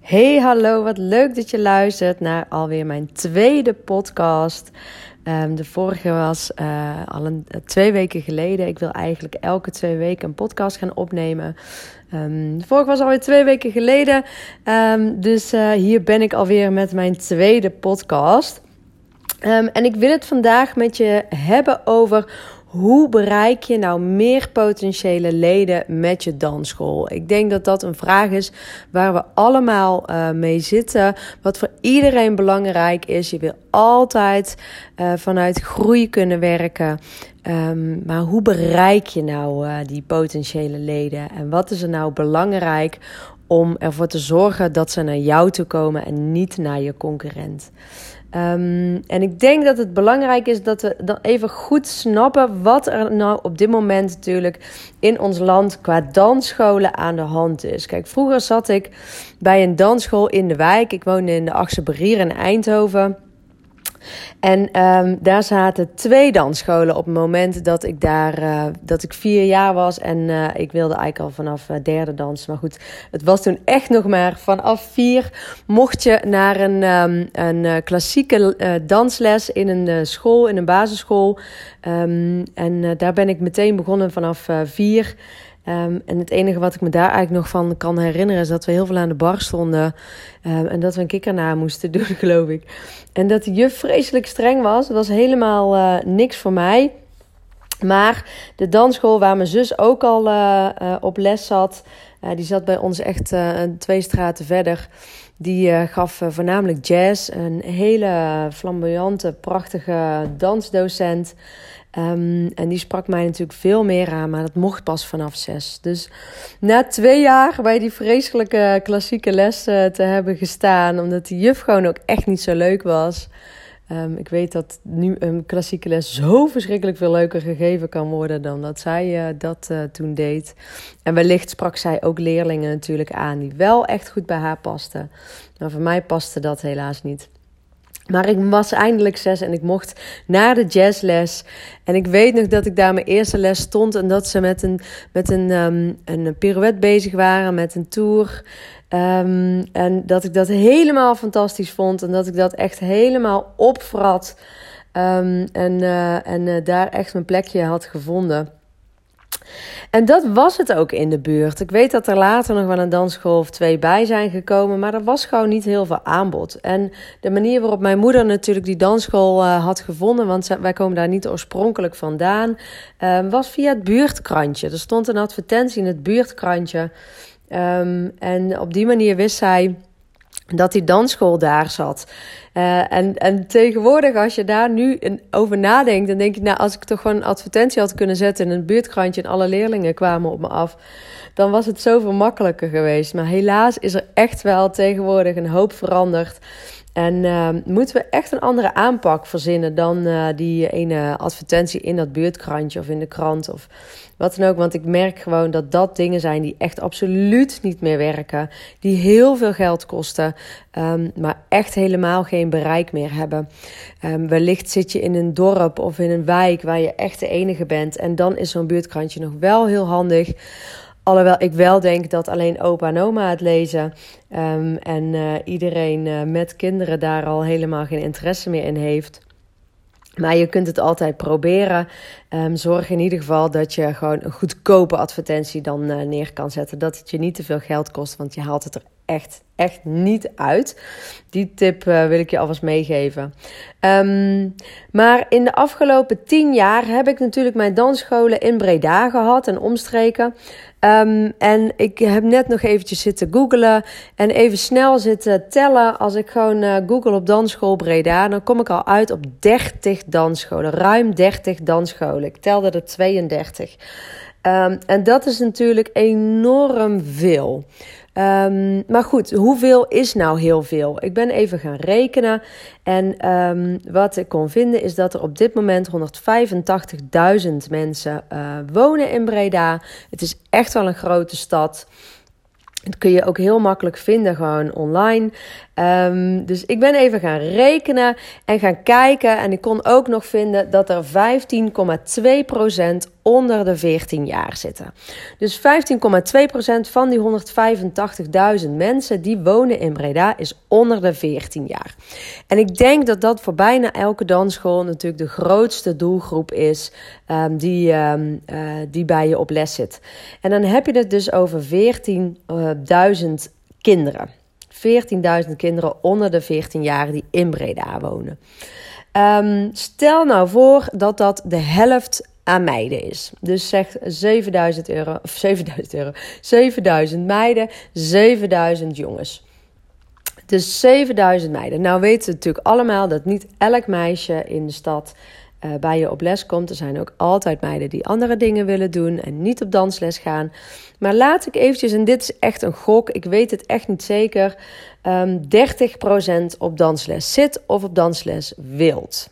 Hey, hallo, wat leuk dat je luistert naar alweer mijn tweede podcast. Um, de vorige was uh, al een, twee weken geleden. Ik wil eigenlijk elke twee weken een podcast gaan opnemen. Um, de vorige was alweer twee weken geleden. Um, dus uh, hier ben ik alweer met mijn tweede podcast. en ik wil het vandaag met je hebben over hoe bereik je nou meer potentiële leden met je dansschool? Ik denk dat dat een vraag is waar we allemaal uh, mee zitten. Wat voor iedereen belangrijk is. Je wil altijd uh, vanuit groei kunnen werken. Um, maar hoe bereik je nou uh, die potentiële leden? En wat is er nou belangrijk om ervoor te zorgen dat ze naar jou toe komen en niet naar je concurrent? Um, en ik denk dat het belangrijk is dat we dan even goed snappen wat er nou op dit moment natuurlijk in ons land qua dansscholen aan de hand is. Kijk, vroeger zat ik bij een dansschool in de wijk. Ik woonde in de Achtse Berier in Eindhoven. En um, daar zaten twee dansscholen op het moment dat ik daar uh, dat ik vier jaar was. En uh, ik wilde eigenlijk al vanaf uh, derde dansen. Maar goed, het was toen echt nog maar vanaf vier mocht je naar een, um, een klassieke dansles in een school, in een basisschool. Um, en daar ben ik meteen begonnen vanaf vier. Um, en het enige wat ik me daar eigenlijk nog van kan herinneren is dat we heel veel aan de bar stonden. Um, en dat we een kikker na moesten doen, geloof ik. En dat de juf vreselijk streng was. Dat was helemaal uh, niks voor mij. Maar de dansschool waar mijn zus ook al uh, uh, op les zat, die zat bij ons echt twee straten verder. Die gaf voornamelijk jazz. Een hele flamboyante, prachtige dansdocent. Um, en die sprak mij natuurlijk veel meer aan, maar dat mocht pas vanaf zes. Dus na twee jaar bij die vreselijke klassieke les uh, te hebben gestaan, omdat die juf gewoon ook echt niet zo leuk was. Um, ik weet dat nu een klassieke les zo verschrikkelijk veel leuker gegeven kan worden dan dat zij uh, dat uh, toen deed. En wellicht sprak zij ook leerlingen natuurlijk aan die wel echt goed bij haar pasten. Maar voor mij paste dat helaas niet. Maar ik was eindelijk zes en ik mocht naar de jazzles. En ik weet nog dat ik daar mijn eerste les stond. En dat ze met een, met een, um, een pirouette bezig waren, met een tour. Um, en dat ik dat helemaal fantastisch vond. En dat ik dat echt helemaal opvrat. Um, en uh, en uh, daar echt mijn plekje had gevonden. En dat was het ook in de buurt. Ik weet dat er later nog wel een dansschool of twee bij zijn gekomen, maar er was gewoon niet heel veel aanbod. En de manier waarop mijn moeder natuurlijk die dansschool uh, had gevonden, want wij komen daar niet oorspronkelijk vandaan, uh, was via het buurtkrantje. Er stond een advertentie in het buurtkrantje. Um, en op die manier wist zij dat die dansschool daar zat. Uh, en, en tegenwoordig, als je daar nu over nadenkt, dan denk je, nou, als ik toch gewoon een advertentie had kunnen zetten in een buurtkrantje en alle leerlingen kwamen op me af, dan was het zoveel makkelijker geweest. Maar helaas is er echt wel tegenwoordig een hoop veranderd. En uh, moeten we echt een andere aanpak verzinnen dan uh, die ene advertentie in dat buurtkrantje of in de krant of wat dan ook. Want ik merk gewoon dat dat dingen zijn die echt absoluut niet meer werken. Die heel veel geld kosten, um, maar echt helemaal geen bereik meer hebben. Um, wellicht zit je in een dorp of in een wijk waar je echt de enige bent. En dan is zo'n buurtkrantje nog wel heel handig. Alhoewel ik wel denk dat alleen opa en oma het lezen. Um, en uh, iedereen uh, met kinderen daar al helemaal geen interesse meer in heeft. Maar je kunt het altijd proberen. Um, zorg in ieder geval dat je gewoon een goedkope advertentie dan uh, neer kan zetten. Dat het je niet te veel geld kost, want je haalt het er echt, echt niet uit. Die tip uh, wil ik je alvast meegeven. Um, maar in de afgelopen tien jaar heb ik natuurlijk mijn dansscholen in Breda gehad en omstreken. Um, en ik heb net nog eventjes zitten googlen en even snel zitten tellen. Als ik gewoon uh, google op dansschool Breda, dan kom ik al uit op 30 dansscholen. Ruim 30 dansscholen. Ik telde er 32. Um, en dat is natuurlijk enorm veel. Um, maar goed, hoeveel is nou heel veel? Ik ben even gaan rekenen. En um, wat ik kon vinden is dat er op dit moment 185.000 mensen uh, wonen in Breda. Het is echt wel een grote stad. Dat kun je ook heel makkelijk vinden, gewoon online. Um, dus ik ben even gaan rekenen en gaan kijken. En ik kon ook nog vinden dat er 15,2% onder de 14 jaar zitten. Dus 15,2% van die 185.000 mensen die wonen in Breda is onder de 14 jaar. En ik denk dat dat voor bijna elke dansschool natuurlijk de grootste doelgroep is um, die, um, uh, die bij je op les zit. En dan heb je het dus over 14.000 kinderen. 14.000 kinderen onder de 14 jaar die in Breda wonen. Um, stel nou voor dat dat de helft aan meiden is. Dus zeg 7000 euro, of 7000 euro, 7000 meiden, 7000 jongens. Dus 7000 meiden. Nou weten we natuurlijk allemaal dat niet elk meisje in de stad uh, bij je op les komt. Er zijn ook altijd meiden die andere dingen willen doen en niet op dansles gaan. Maar laat ik eventjes, en dit is echt een gok, ik weet het echt niet zeker, um, ehm, 30% op dansles zit of op dansles wilt.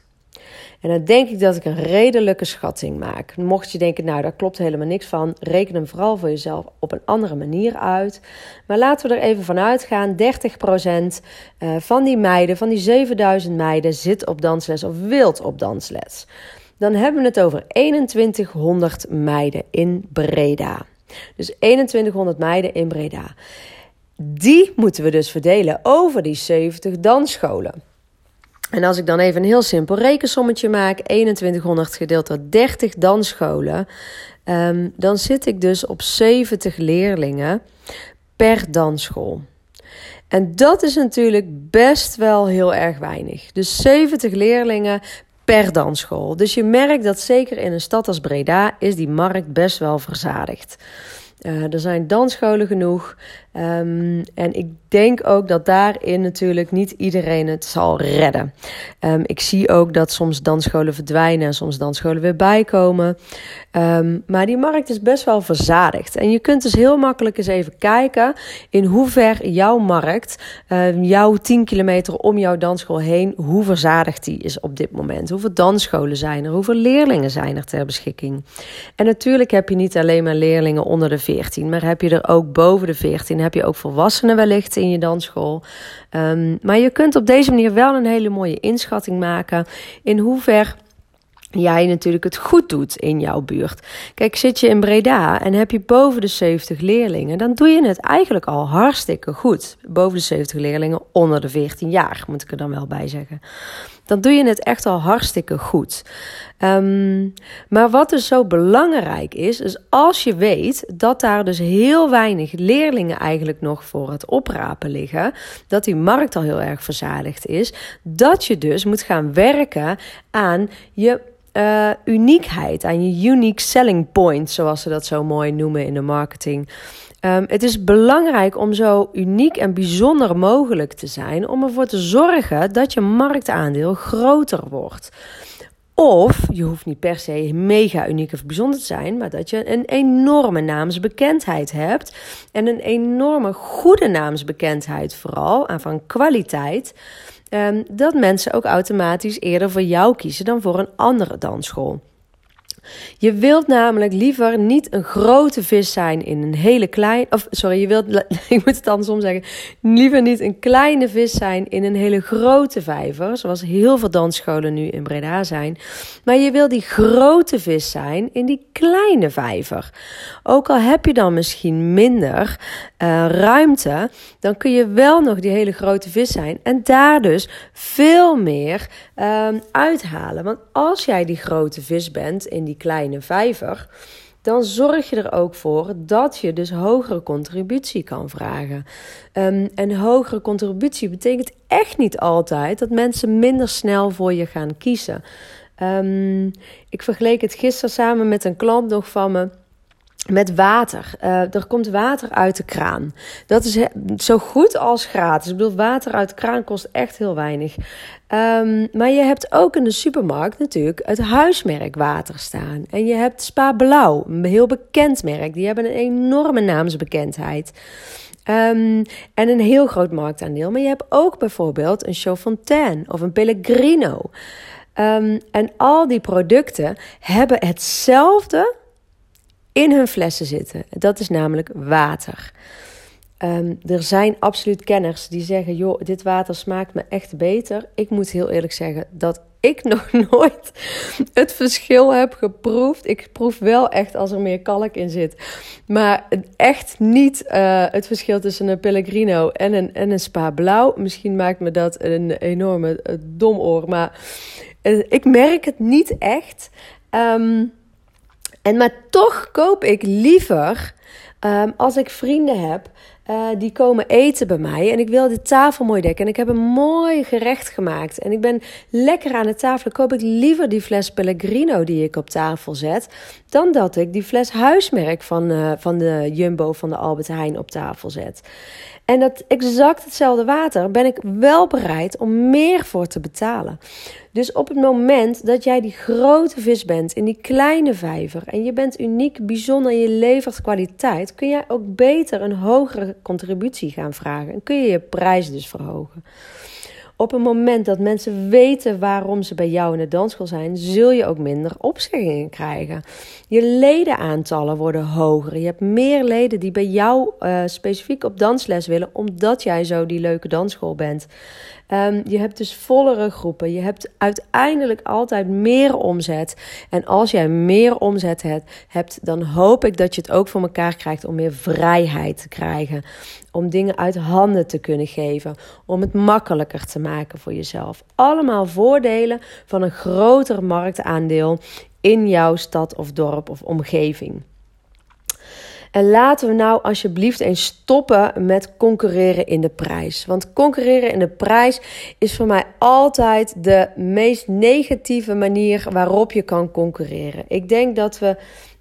En dan denk ik dat ik een redelijke schatting maak. Mocht je denken, nou daar klopt helemaal niks van, reken hem vooral voor jezelf op een andere manier uit. Maar laten we er even vanuit gaan: 30% eh, van die meiden, van die 7000 meiden, zit op dansles of wilt op dansles. Dan hebben we het over 2100 meiden in Breda. Dus 2100 meiden in Breda. Die moeten we dus verdelen over die 70 dansscholen. En als ik dan even een heel simpel rekensommetje maak, 2100 gedeeld door 30 dansscholen, um, dan zit ik dus op 70 leerlingen per dansschool. En dat is natuurlijk best wel heel erg weinig. Dus 70 leerlingen per dansschool. Dus je merkt dat zeker in een stad als Breda is die markt best wel verzadigd. Uh, er zijn dansscholen genoeg. Um, en ik denk ook dat daarin natuurlijk niet iedereen het zal redden. Um, ik zie ook dat soms dansscholen verdwijnen en soms dansscholen weer bijkomen. Um, maar die markt is best wel verzadigd. En je kunt dus heel makkelijk eens even kijken in hoever jouw markt, jouw 10 kilometer om jouw dansschool heen, hoe verzadigd die is op dit moment. Hoeveel dansscholen zijn er? Hoeveel leerlingen zijn er ter beschikking? En natuurlijk heb je niet alleen maar leerlingen onder de 14, maar heb je er ook boven de 14 heb je ook volwassenen wellicht in je dansschool. Um, maar je kunt op deze manier wel een hele mooie inschatting maken in hoever jij natuurlijk het goed doet in jouw buurt. Kijk, zit je in Breda en heb je boven de 70 leerlingen, dan doe je het eigenlijk al hartstikke goed. Boven de 70 leerlingen onder de 14 jaar, moet ik er dan wel bij zeggen dan doe je het echt al hartstikke goed. Um, maar wat dus zo belangrijk is, is als je weet dat daar dus heel weinig leerlingen eigenlijk nog voor het oprapen liggen, dat die markt al heel erg verzadigd is, dat je dus moet gaan werken aan je uh, uniekheid, aan je unique selling point, zoals ze dat zo mooi noemen in de marketing. Um, het is belangrijk om zo uniek en bijzonder mogelijk te zijn, om ervoor te zorgen dat je marktaandeel groter wordt. Of je hoeft niet per se mega uniek of bijzonder te zijn, maar dat je een enorme naamsbekendheid hebt. En een enorme goede naamsbekendheid, vooral aan van kwaliteit. Um, dat mensen ook automatisch eerder voor jou kiezen dan voor een andere dansschool. Je wilt namelijk liever niet een grote vis zijn in een hele kleine. Of sorry, je wilt. Ik moet het andersom zeggen. Liever niet een kleine vis zijn in een hele grote vijver. Zoals heel veel dansscholen nu in Breda zijn. Maar je wil die grote vis zijn in die kleine vijver. Ook al heb je dan misschien minder uh, ruimte. Dan kun je wel nog die hele grote vis zijn. En daar dus veel meer uh, uithalen. Want als jij die grote vis bent in die kleine vijver, dan zorg je er ook voor dat je dus hogere contributie kan vragen. Um, en hogere contributie betekent echt niet altijd dat mensen minder snel voor je gaan kiezen. Um, ik vergeleek het gisteren samen met een klant nog van me met water. Uh, er komt water uit de kraan. Dat is zo goed als gratis. Ik bedoel, water uit de kraan kost echt heel weinig. Um, maar je hebt ook in de supermarkt natuurlijk het huismerk water staan. En je hebt Spa Blauw, een heel bekend merk. Die hebben een enorme naamsbekendheid. Um, en een heel groot marktaandeel. Maar je hebt ook bijvoorbeeld een Chaudfontaine of een Pellegrino. Um, en al die producten hebben hetzelfde in hun flessen zitten. Dat is namelijk water. Um, er zijn absoluut kenners die zeggen: joh, dit water smaakt me echt beter. Ik moet heel eerlijk zeggen, dat ik nog nooit het verschil heb geproefd. Ik proef wel echt als er meer kalk in zit. Maar echt niet uh, het verschil tussen een Pellegrino en een, en een Spa Blauw. Misschien maakt me dat een enorme uh, domoor. Maar uh, ik merk het niet echt. Um, en maar toch koop ik liever um, als ik vrienden heb uh, die komen eten bij mij. En ik wil de tafel mooi dekken. En ik heb een mooi gerecht gemaakt. En ik ben lekker aan de tafel. Koop ik liever die fles Pellegrino die ik op tafel zet. Dan dat ik die fles huismerk van, uh, van de Jumbo van de Albert Heijn op tafel zet. En dat exact hetzelfde water ben ik wel bereid om meer voor te betalen. Dus op het moment dat jij die grote vis bent in die kleine vijver en je bent uniek, bijzonder en je levert kwaliteit, kun jij ook beter een hogere contributie gaan vragen en kun je je prijs dus verhogen. Op het moment dat mensen weten waarom ze bij jou in de dansschool zijn, zul je ook minder opzeggingen krijgen. Je ledenaantallen worden hoger. Je hebt meer leden die bij jou uh, specifiek op dansles willen, omdat jij zo die leuke dansschool bent. Um, je hebt dus vollere groepen. Je hebt uiteindelijk altijd meer omzet. En als jij meer omzet hebt, dan hoop ik dat je het ook voor elkaar krijgt om meer vrijheid te krijgen. Om dingen uit handen te kunnen geven. Om het makkelijker te maken voor jezelf. Allemaal voordelen van een groter marktaandeel in jouw stad of dorp of omgeving. En laten we nou alsjeblieft eens stoppen met concurreren in de prijs. Want concurreren in de prijs is voor mij altijd de meest negatieve manier waarop je kan concurreren. Ik denk dat we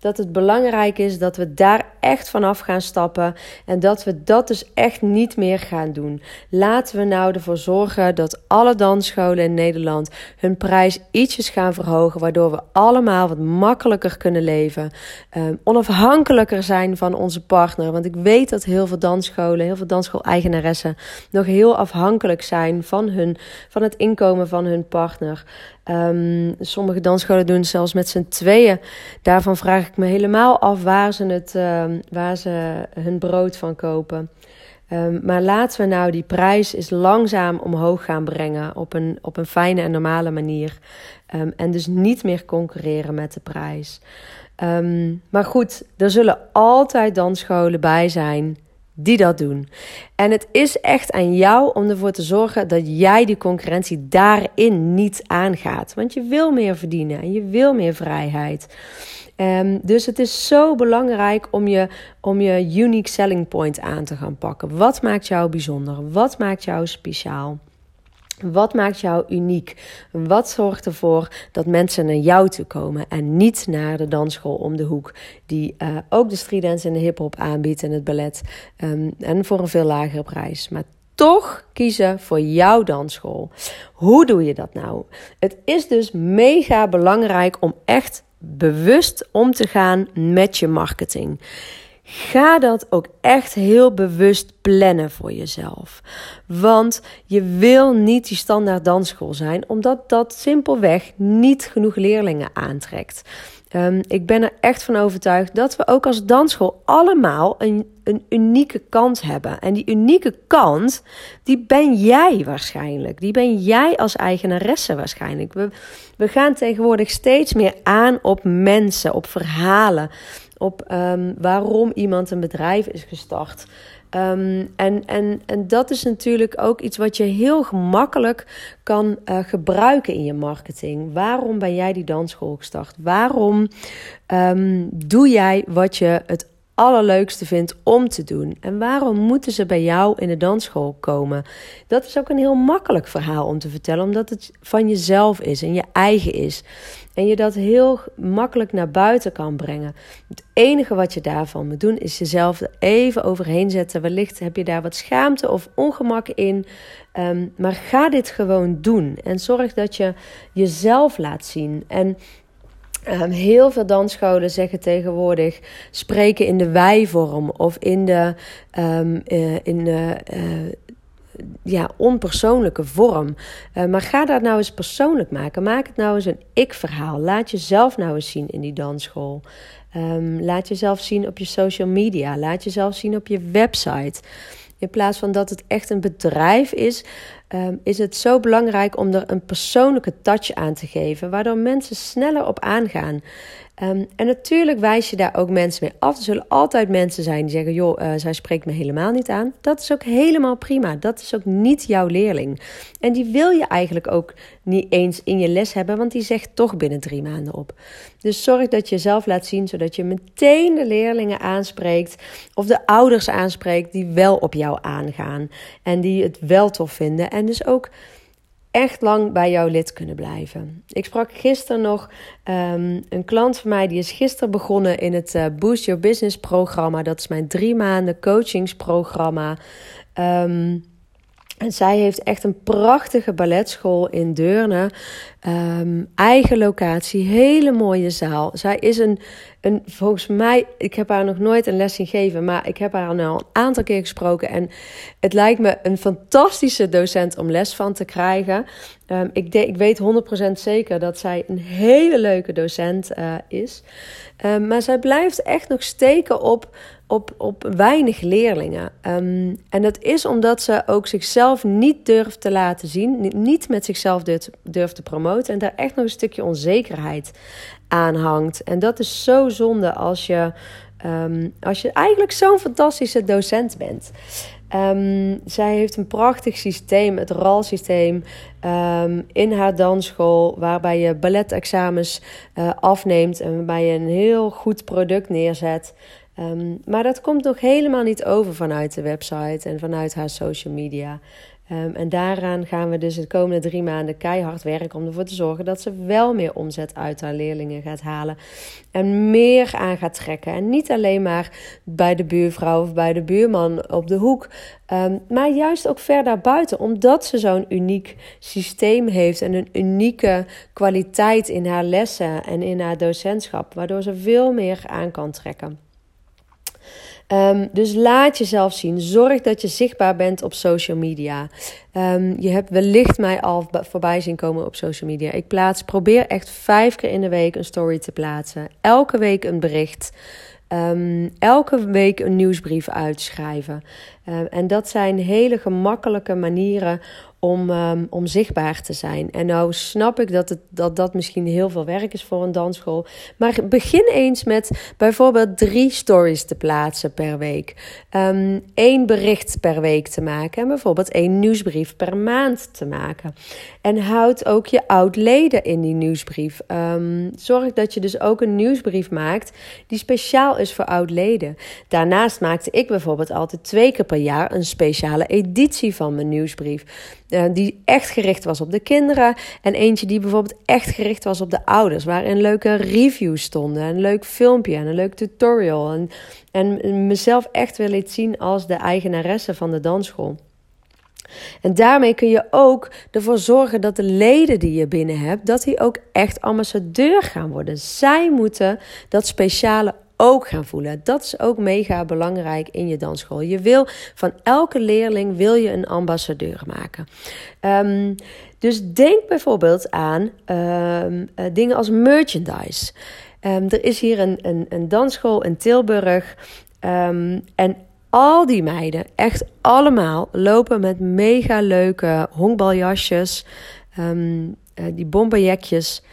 dat het belangrijk is dat we daar echt vanaf gaan stappen en dat we dat dus echt niet meer gaan doen. Laten we nou ervoor zorgen dat alle dansscholen in Nederland hun prijs ietsjes gaan verhogen, waardoor we allemaal wat makkelijker kunnen leven, um, onafhankelijker zijn van onze partner. Want ik weet dat heel veel dansscholen, heel veel dansschool-eigenaressen nog heel afhankelijk zijn van, hun, van het inkomen van hun partner. Um, sommige dansscholen doen het zelfs met z'n tweeën. Daarvan vraag ik me helemaal af waar ze, het, um, waar ze hun brood van kopen. Um, maar laten we nou die prijs eens langzaam omhoog gaan brengen op een, op een fijne en normale manier. en dus niet meer concurreren met de prijs. maar goed, er zullen altijd dansscholen bij zijn die dat doen. En het is echt aan jou om ervoor te zorgen dat jij die concurrentie daarin niet aangaat. Want je wil meer verdienen en je wil meer vrijheid. Um, dus het is zo belangrijk om je, om je unique selling point aan te gaan pakken. Wat maakt jou bijzonder? Wat maakt jou speciaal? Wat maakt jou uniek? Wat zorgt ervoor dat mensen naar jou toe komen en niet naar de dansschool om de hoek, die uh, ook de streetdance en de hip-hop aanbiedt en het ballet um, en voor een veel lagere prijs. Maar toch kiezen voor jouw dansschool. Hoe doe je dat nou? Het is dus mega belangrijk om echt bewust om te gaan met je marketing. Ga dat ook echt heel bewust plannen voor jezelf. Want je wil niet die standaard dansschool zijn, omdat dat simpelweg niet genoeg leerlingen aantrekt. Um, ik ben er echt van overtuigd dat we ook als dansschool allemaal een, een unieke kans hebben. En die unieke kans, die ben jij waarschijnlijk. Die ben jij als eigenaresse waarschijnlijk. We, we gaan tegenwoordig steeds meer aan op mensen, op verhalen op um, waarom iemand een bedrijf is gestart. Um, en, en, en dat is natuurlijk ook iets wat je heel gemakkelijk kan uh, gebruiken in je marketing. Waarom ben jij die dansschool gestart? Waarom um, doe jij wat je het allerleukste vindt om te doen. En waarom moeten ze bij jou in de dansschool komen? Dat is ook een heel makkelijk verhaal om te vertellen, omdat het van jezelf is en je eigen is. En je dat heel makkelijk naar buiten kan brengen. Het enige wat je daarvan moet doen, is jezelf er even overheen zetten. Wellicht heb je daar wat schaamte of ongemak in. Um, maar ga dit gewoon doen. En zorg dat je jezelf laat zien. En Um, heel veel dansscholen zeggen tegenwoordig spreken in de wij-vorm of in de, um, uh, in de uh, ja, onpersoonlijke vorm. Uh, maar ga dat nou eens persoonlijk maken. Maak het nou eens een ik-verhaal. Laat jezelf nou eens zien in die dansschool. Laat jezelf zien op je social media. Laat jezelf zien op je website. in plaats van dat het echt een bedrijf is, ehm, is het zo belangrijk om er een persoonlijke touch aan te geven, waardoor mensen sneller op aangaan. Ehm, en natuurlijk wijs je daar ook mensen mee af. Er zullen altijd mensen zijn die zeggen: joh, uh, zij spreekt me helemaal niet aan. Dat is ook helemaal prima. Dat is ook niet jouw leerling. En die wil je eigenlijk ook niet eens in je les hebben, want die zegt toch binnen drie maanden op. Dus zorg dat je jezelf laat zien, zodat je meteen de leerlingen aanspreekt of de ouders aanspreekt die wel op jou aangaan en die het wel tof vinden. En dus ook echt lang bij jouw lid kunnen blijven. Ik sprak gisteren nog um, een klant van mij, die is gisteren begonnen in het uh, Boost Your Business programma. Dat is mijn drie maanden coachingsprogramma. Um, en zij heeft echt een prachtige balletschool in Deurne. Ehm, eigen locatie, hele mooie zaal. Zij is een, volgens mij, ik heb haar nog nooit een les gegeven, maar ik heb haar al een aantal keer gesproken. En het lijkt me een fantastische docent om les van te krijgen. Um, ik, ik weet 100% zeker dat zij een hele leuke docent uh, is. Um, maar zij blijft echt nog steken op op, op weinig leerlingen. Um, en dat is omdat ze ook zichzelf niet durft te laten zien, niet met zichzelf durft, durft te promoten en daar echt nog een stukje onzekerheid aan hangt. En dat is zo zonde als je, um, als je eigenlijk zo'n fantastische docent bent. Um, zij heeft een prachtig systeem, het RAL-systeem, um, in haar dansschool, waarbij je balletexamens uh, afneemt en waarbij je een heel goed product neerzet. Maar dat komt nog helemaal niet over vanuit de website en vanuit haar social media. Um, en daaraan gaan we dus de komende drie maanden keihard werken om ervoor te zorgen dat ze wel meer omzet uit haar leerlingen gaat halen. En meer aan gaat trekken. En niet alleen maar bij de buurvrouw of bij de buurman op de hoek. Um, maar juist ook ver daarbuiten. Omdat ze zo'n uniek systeem heeft en een unieke kwaliteit in haar lessen en in haar docentschap. Waardoor ze veel meer aan kan trekken. Um, dus laat jezelf zien. Zorg dat je zichtbaar bent op social media. Um, je hebt wellicht mij al voorbij zien komen op social media. Ik plaats, probeer echt vijf keer in de week een story te plaatsen. Elke week een bericht. Um, elke week een nieuwsbrief uitschrijven. en dat zijn hele gemakkelijke manieren om, um, om zichtbaar te zijn. En nou snap ik dat, het, dat dat misschien heel veel werk is voor een dansschool. Maar begin eens met bijvoorbeeld drie stories te plaatsen per week. Um, bericht per week te maken. En bijvoorbeeld één nieuwsbrief per maand te maken. En houd ook je oud-leden in die nieuwsbrief. Um, zorg dat je dus ook een nieuwsbrief maakt die speciaal is voor oud-leden. Daarnaast maakte ik bijvoorbeeld altijd twee keer per jaar een speciale editie van mijn nieuwsbrief. Uh, die echt gericht was op de kinderen. En eentje die bijvoorbeeld echt gericht was op de ouders. Waarin leuke reviews stonden. Een leuk filmpje en een leuk tutorial. En, en mezelf echt wil liet zien als de eigenaresse van de dansschool. En daarmee kun je ook ervoor zorgen dat de leden die je binnen hebt, dat die ook echt ambassadeur gaan worden. Zij moeten dat speciale ook gaan voelen. Dat is ook mega belangrijk in je dansschool. Je wil van elke leerling wil je een ambassadeur maken. Um, dus denk bijvoorbeeld aan um, uh, dingen als merchandise. Um, er is hier een, een, een dansschool in Tilburg. en al die meiden, echt allemaal, lopen met mega leuke honkbaljasjes. Uh, die bomberjekjes.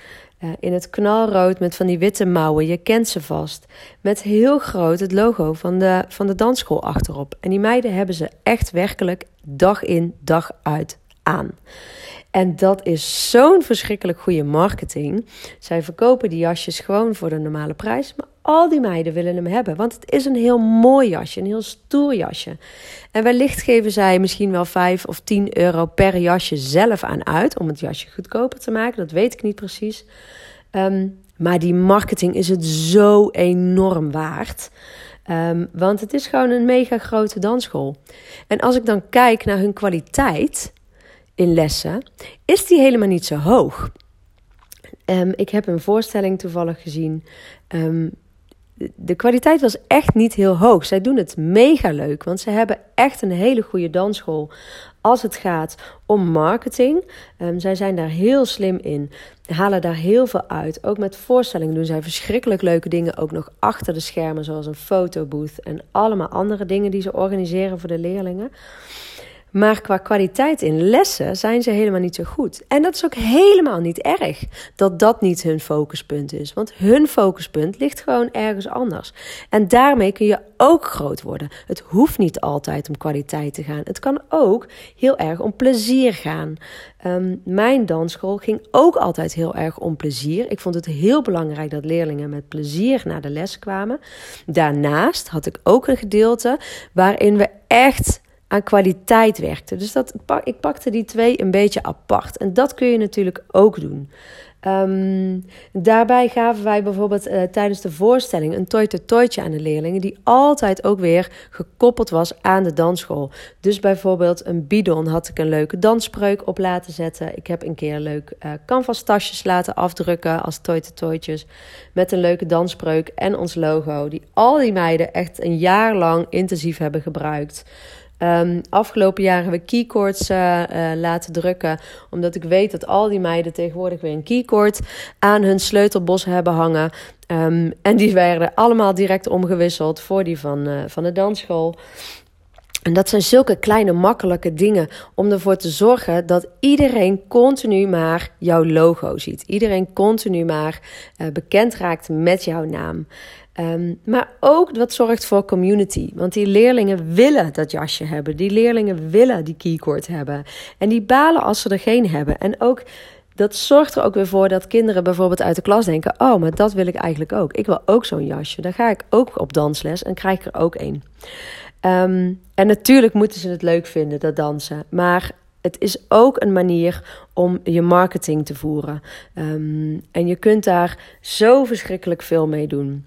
Uh, in het knalrood met van die witte mouwen. Je kent ze vast. Met heel groot het logo van de, van de dansschool achterop. En die meiden hebben ze echt werkelijk dag in, dag uit aan. En dat is zo'n verschrikkelijk goede marketing. Zij verkopen die jasjes gewoon voor de normale prijs. Maar al die meiden willen hem hebben. Want het is een heel mooi jasje, een heel stoer jasje. En wellicht geven zij misschien wel 5 of 10 euro per jasje zelf aan uit. Om het jasje goedkoper te maken. Dat weet ik niet precies. Um, maar die marketing is het zo enorm waard. Um, want het is gewoon een mega grote dansschool. En als ik dan kijk naar hun kwaliteit in lessen, is die helemaal niet zo hoog. Um, ik heb een voorstelling toevallig gezien. De kwaliteit was echt niet heel hoog. Zij doen het mega leuk, want ze hebben echt een hele goede dansschool als het gaat om marketing. Um, zij zijn daar heel slim in, halen daar heel veel uit. Ook met voorstellingen doen zij verschrikkelijk leuke dingen, ook nog achter de schermen, zoals een fotobooth en allemaal andere dingen die ze organiseren voor de leerlingen. Maar qua kwaliteit in lessen zijn ze helemaal niet zo goed. En dat is ook helemaal niet erg dat dat niet hun focuspunt is. Want hun focuspunt ligt gewoon ergens anders. En daarmee kun je ook groot worden. Het hoeft niet altijd om kwaliteit te gaan. Het kan ook heel erg om plezier gaan. Um, mijn dansschool ging ook altijd heel erg om plezier. Ik vond het heel belangrijk dat leerlingen met plezier naar de les kwamen. Daarnaast had ik ook een gedeelte waarin we echt aan kwaliteit werkte. Dus dat, ik pakte die twee een beetje apart. En dat kun je natuurlijk ook doen. Ehm, daarbij gaven wij bijvoorbeeld uh, tijdens de voorstelling een toy toytje aan de leerlingen, die altijd ook weer gekoppeld was aan de dansschool. Dus bijvoorbeeld een bidon had ik een leuke dansspreuk op laten zetten. Ik heb een keer leuk uh, canvas tasjes laten afdrukken als toy toytjes met een leuke dansspreuk en ons logo, die al die meiden echt een jaar lang intensief hebben gebruikt. Um, afgelopen jaren hebben we keycords uh, uh, laten drukken. Omdat ik weet dat al die meiden tegenwoordig weer een keycord aan hun sleutelbos hebben hangen. Um, en die werden allemaal direct omgewisseld voor die van, uh, van de dansschool. En dat zijn zulke kleine, makkelijke dingen om ervoor te zorgen dat iedereen continu maar jouw logo ziet. Iedereen continu maar bekend raakt met jouw naam. Um, maar ook wat zorgt voor community. Want die leerlingen willen dat jasje hebben. Die leerlingen willen die keycord hebben. En die balen als ze er geen hebben. En ook dat zorgt er ook weer voor dat kinderen bijvoorbeeld uit de klas denken: Oh, maar dat wil ik eigenlijk ook. Ik wil ook zo'n jasje. Dan ga ik ook op dansles en krijg ik er ook een. Um, en natuurlijk moeten ze het leuk vinden, dat dansen. Maar het is ook een manier om je marketing te voeren. Um, en je kunt daar zo verschrikkelijk veel mee doen.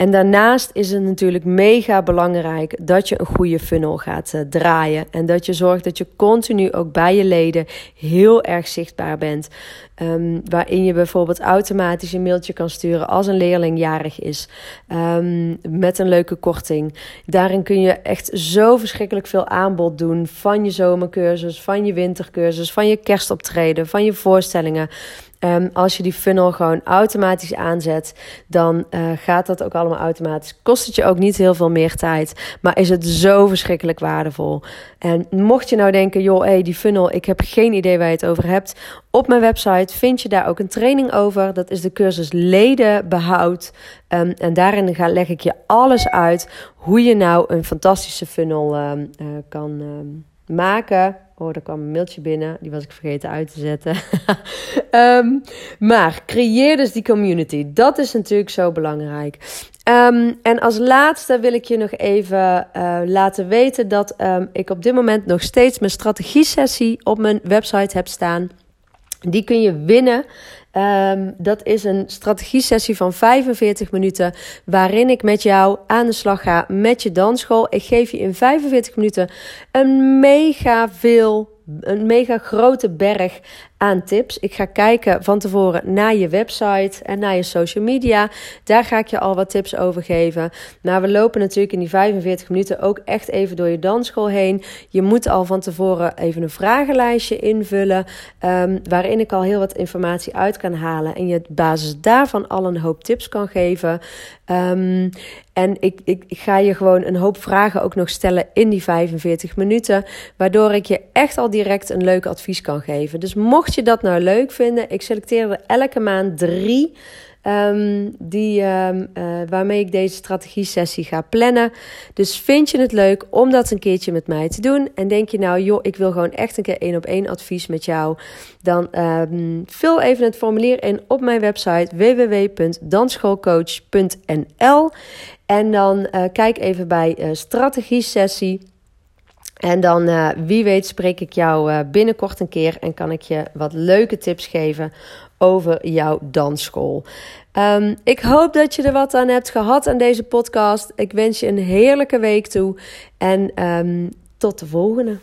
En daarnaast is het natuurlijk mega belangrijk dat je een goede funnel gaat uh, draaien. En dat je zorgt dat je continu ook bij je leden heel erg zichtbaar bent. Um, waarin je bijvoorbeeld automatisch een mailtje kan sturen als een leerling jarig is. Um, met een leuke korting. Daarin kun je echt zo verschrikkelijk veel aanbod doen. Van je zomercursus, van je wintercursus, van je kerstoptreden, van je voorstellingen. Um, als je die funnel gewoon automatisch aanzet, dan uh, gaat dat ook allemaal automatisch. Kost het je ook niet heel veel meer tijd, maar is het zo verschrikkelijk waardevol. En mocht je nou denken, joh, hey, die funnel, ik heb geen idee waar je het over hebt. Op mijn website vind je daar ook een training over. Dat is de cursus ledenbehoud. Um, en daarin ga, leg ik je alles uit hoe je nou een fantastische funnel um, uh, kan maken Oh, er kwam een mailtje binnen. Die was ik vergeten uit te zetten. maar creëer dus die community. Dat is natuurlijk zo belangrijk. Um, en als laatste wil ik je nog even uh, laten weten dat um, ik op dit moment nog steeds mijn strategie-sessie op mijn website heb staan. Die kun je winnen. Um, dat is een strategie-sessie van 45 minuten. Waarin ik met jou aan de slag ga met je dansschool. Ik geef je in 45 minuten een mega veel een mega grote berg aan tips. Ik ga kijken van tevoren naar je website en naar je social media. Daar ga ik je al wat tips over geven. Maar we lopen natuurlijk in die 45 minuten ook echt even door je dansschool heen. Je moet al van tevoren even een vragenlijstje invullen. Um, waarin ik al heel wat informatie uit kan halen. En je op basis daarvan al een hoop tips kan geven. Um, en ik, ik, ik, ga je gewoon een hoop vragen ook nog stellen in die 45 minuten. Waardoor ik je echt al direct een leuk advies kan geven. Dus mocht je dat nou leuk vinden, ik selecteer er elke maand drie. Um, die, um, uh, waarmee ik deze strategie-sessie ga plannen. Dus vind je het leuk om dat een keertje met mij te doen? En denk je nou, joh, ik wil gewoon echt een keer één op één advies met jou? Dan um, vul even het formulier in op mijn website www.dansschoolcoach.nl. En dan uh, kijk even bij uh, strategie-sessie. En dan, uh, wie weet, spreek ik jou uh, binnenkort een keer en kan ik je wat leuke tips geven over jouw dansschool. Um, ik hoop dat je er wat aan hebt gehad aan deze podcast. Ik wens je een heerlijke week toe en um, tot de volgende.